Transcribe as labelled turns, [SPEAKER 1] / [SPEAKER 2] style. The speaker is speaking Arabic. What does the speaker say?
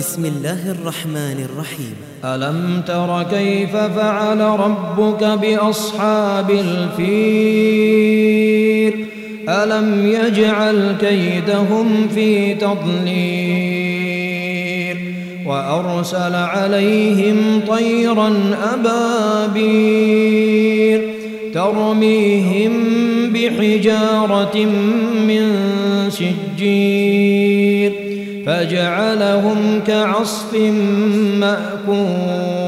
[SPEAKER 1] بسم الله الرحمن الرحيم.
[SPEAKER 2] ألم تر كيف فعل ربك بأصحاب الفيل؟ ألم يجعل كيدهم في تضليل؟ وأرسل عليهم طيرا أبابير ترميهم بحجارة من سجير فجعلهم كعصف مأكول.